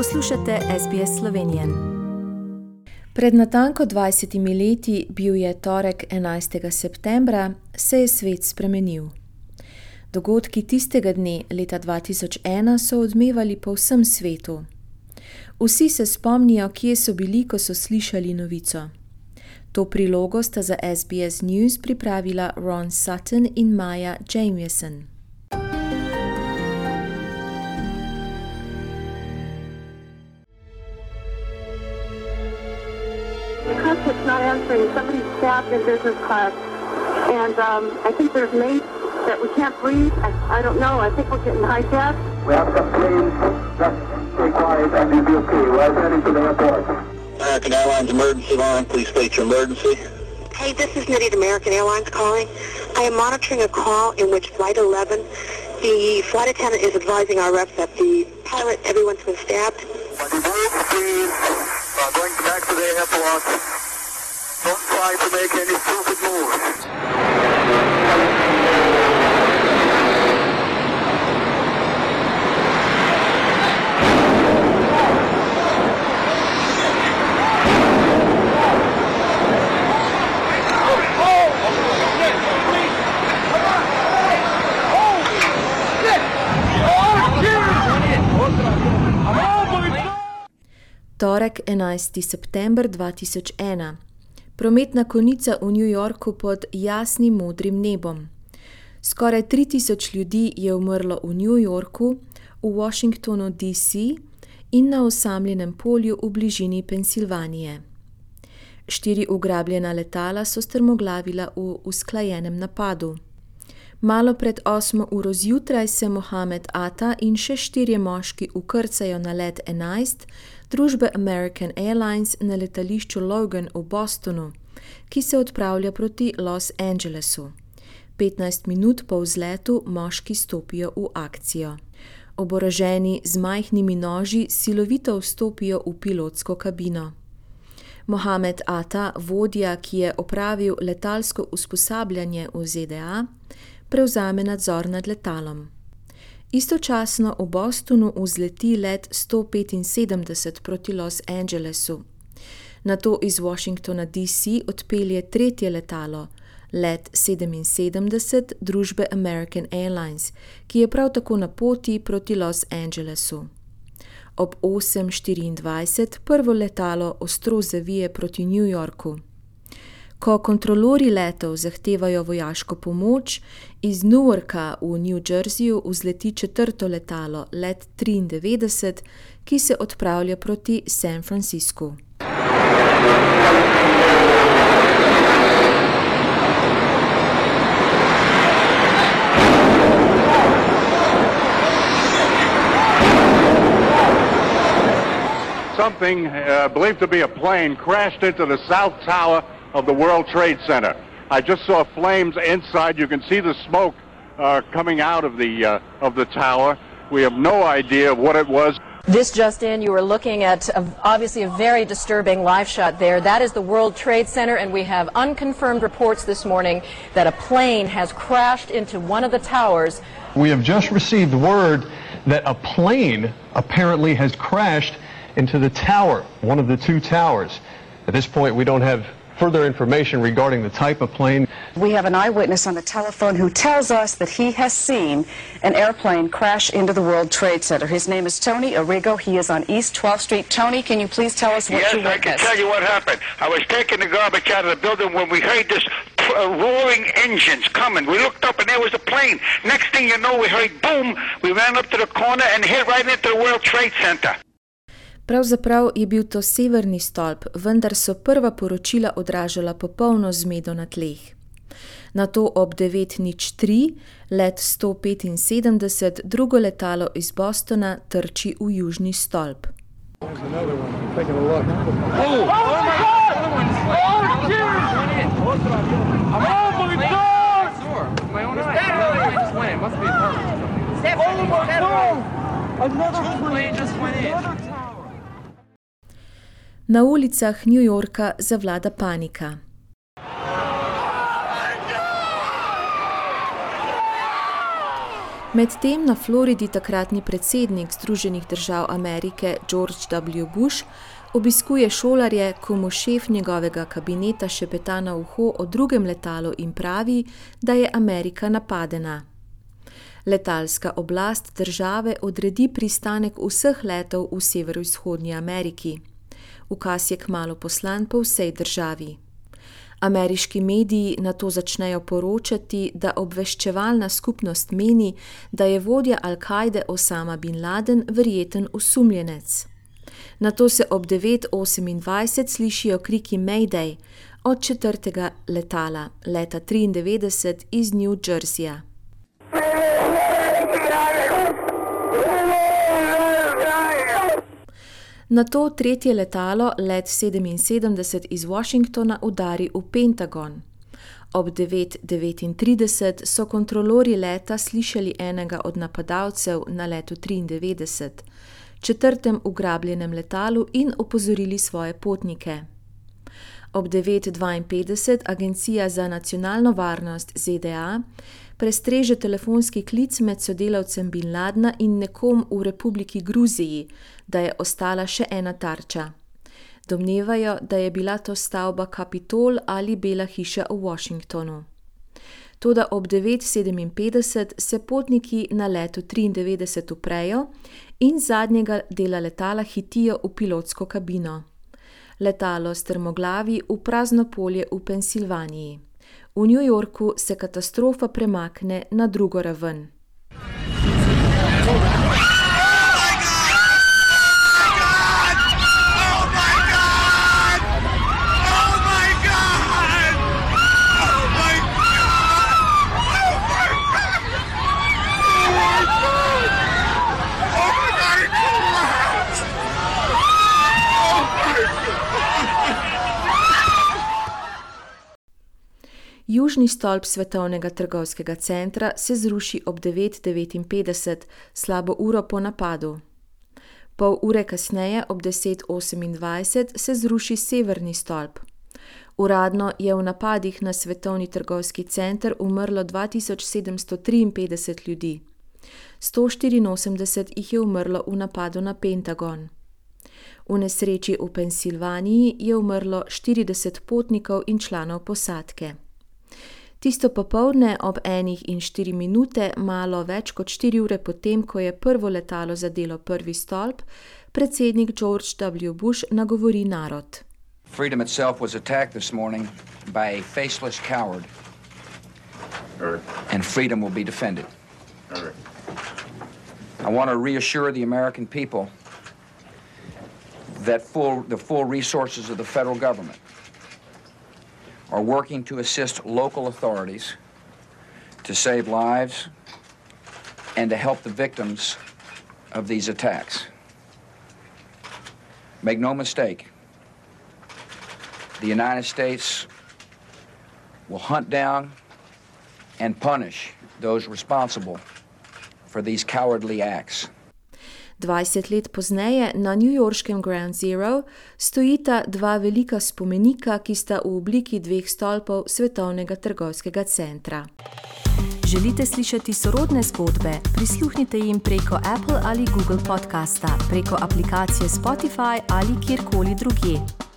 Poslušate SBS Slovenijo. Pred natanko 20 leti, bil je torek 11. septembra, se je svet spremenil. Dogodki tistega dne, leta 2001, so odmevali po vsem svetu. Vsi se spomnijo, kje so bili, ko so slišali novico. To prilogo sta za SBS News pripravila Ron Sutton in Maja Jameson. Cockpit's not answering. Somebody's stabbed in business class. And um, I think there's mates that we can't breathe. I, I don't know. I think we're getting hijacked. We have some planes. Just stay quiet and you'll be okay. We're heading to the airport. American Airlines emergency line. Please state your emergency. Hey, this is Nitty, at American Airlines calling. I am monitoring a call in which Flight 11, the flight attendant is advising our reps that the pilot, everyone's been stabbed. Reverse, please. Uh, going back to the airport. Don't try to make any stupid moves. Torek 11. september 2001. Prometna konica v New Yorku pod jasnim modrim nebom. Skoraj 3000 ljudi je umrlo v New Yorku, v Washingtonu, D.C. in na osamljenem polju v bližini Pensilvanije. Štiri ugrabljena letala so strmoglavila v usklajenem napadu. Malo pred 8 uro zjutraj se Mohamed Ata in še štirje moški ukrcajo na let 11 družbe American Airlines na letališču Logan v Bostonu, ki se odpravlja proti Los Angelesu. 15 minut po vzletu moški stopijo v akcijo. Oboroženi z majhnimi noži silovito vstopijo v pilotsko kabino. Mohamed Ata, vodja, ki je opravil letalsko usposabljanje v ZDA, prevzame nadzor nad letalom. Istočasno v Bostonu vzleti let 175 proti Los Angelesu. Nato iz Washingtona D.C. odpelje tretje letalo, let 77 družbe American Airlines, ki je prav tako na poti proti Los Angelesu. Ob 8:24 prvo letalo ostro zavije proti New Yorku. Ko kontrolori letov zahtevajo vojaško pomoč, iz Newarka v New Jerseyju vzleti četrto letalo, let 93, ki se odpravlja proti San Franciscu. Something uh, believed to be a plane crashed into the south tower of the World Trade Center. I just saw flames inside. You can see the smoke uh, coming out of the uh, of the tower. We have no idea what it was. This just in, you were looking at a, obviously a very disturbing live shot there. That is the World Trade Center, and we have unconfirmed reports this morning that a plane has crashed into one of the towers. We have just received word that a plane apparently has crashed into the tower, one of the two towers. At this point, we don't have further information regarding the type of plane. We have an eyewitness on the telephone who tells us that he has seen an airplane crash into the World Trade Center. His name is Tony Arrigo. He is on East 12th Street. Tony, can you please tell us what yes, you I can tell you what happened. I was taking the garbage out of the building when we heard this uh, roaring engines coming. We looked up and there was a plane. Next thing you know, we heard boom. We ran up to the corner and hit right into the World Trade Center. Pravzaprav je bil to severni stolp, vendar so prva poročila odražala popolno zmedo na tleh. Na to ob 9.03 let 175 drugo letalo iz Bostona trči v južni stolp. Na ulicah New Yorka zavlada panika. Medtem na Floridi takratni predsednik Združenih držav Amerike George W. Bush obiskuje šolarje, ko mu šef njegovega kabineta šepeta na uho o drugem letalu in pravi, da je Amerika napadena. Letalska oblast države odredi pristanek vseh letov v severovzhodnji Ameriki. Ukaz je kmalo poslan po vsej državi. Ameriški mediji na to začnejo poročati, da obveščevalna skupnost meni, da je vodja Al-Kaide Osama bin Laden verjeten osumljenec. Na to se ob 9:28 slišijo kriki Mayday od četrtega letala, leta 93 iz New Jerseyja. Na to tretje letalo, let 77 iz Washingtona, udari v Pentagon. Ob 9:39 so kontrolori leta slišali enega od napadalcev na letu 93, četrtem ugrabljenem letalu, in opozorili svoje potnike. Ob 9:52 Agencija za nacionalno varnost ZDA prestreže telefonski klic med sodelavcem Bin Ladna in nekom v Republiki Gruziji, da je ostala še ena tarča. Domnevajo, da je bila to stavba Kapitol ali Bela hiša v Washingtonu. Toda ob 9:57 se potniki na letu 93 uprejo in zadnjega dela letala hitijo v pilotsko kabino. Letalo strmoglavi v prazno polje v Pensilvaniji. V New Yorku se katastrofa premakne na drugo raven. Južni stolp Svetovnega trgovskega centra se zruši ob 9:59, slabo uro po napadu. Pol ure kasneje, ob 10:28, se zruši severni stolp. Uradno je v napadih na Svetovni trgovski center umrlo 2753 ljudi, 184 jih je umrlo v napadu na Pentagon. V nesreči v Pensilvaniji je umrlo 40 potnikov in članov posadke. Tisto popoldne ob enih in štiri minute, malo več kot štiri ure potem, ko je prvo letalo zadelo prvi stolp, predsednik George W. Bush nagovori narod. Freedom itself was attacked this morning by a faceless coward. And freedom will be defended. I want to reassure the American people that full, the full resources of the federal government are working to assist local authorities to save lives and to help the victims of these attacks. Make no mistake, the United States will hunt down and punish those responsible for these cowardly acts. 20 let pozneje na newyorškem Ground Zero stojita dva velika spomenika, ki sta v obliki dveh stolpov Svetovnega trgovskega centra. Želite slišati sorodne zgodbe? Prisluhnite jim preko Apple ali Google podcasta, preko aplikacije Spotify ali kjerkoli drugje.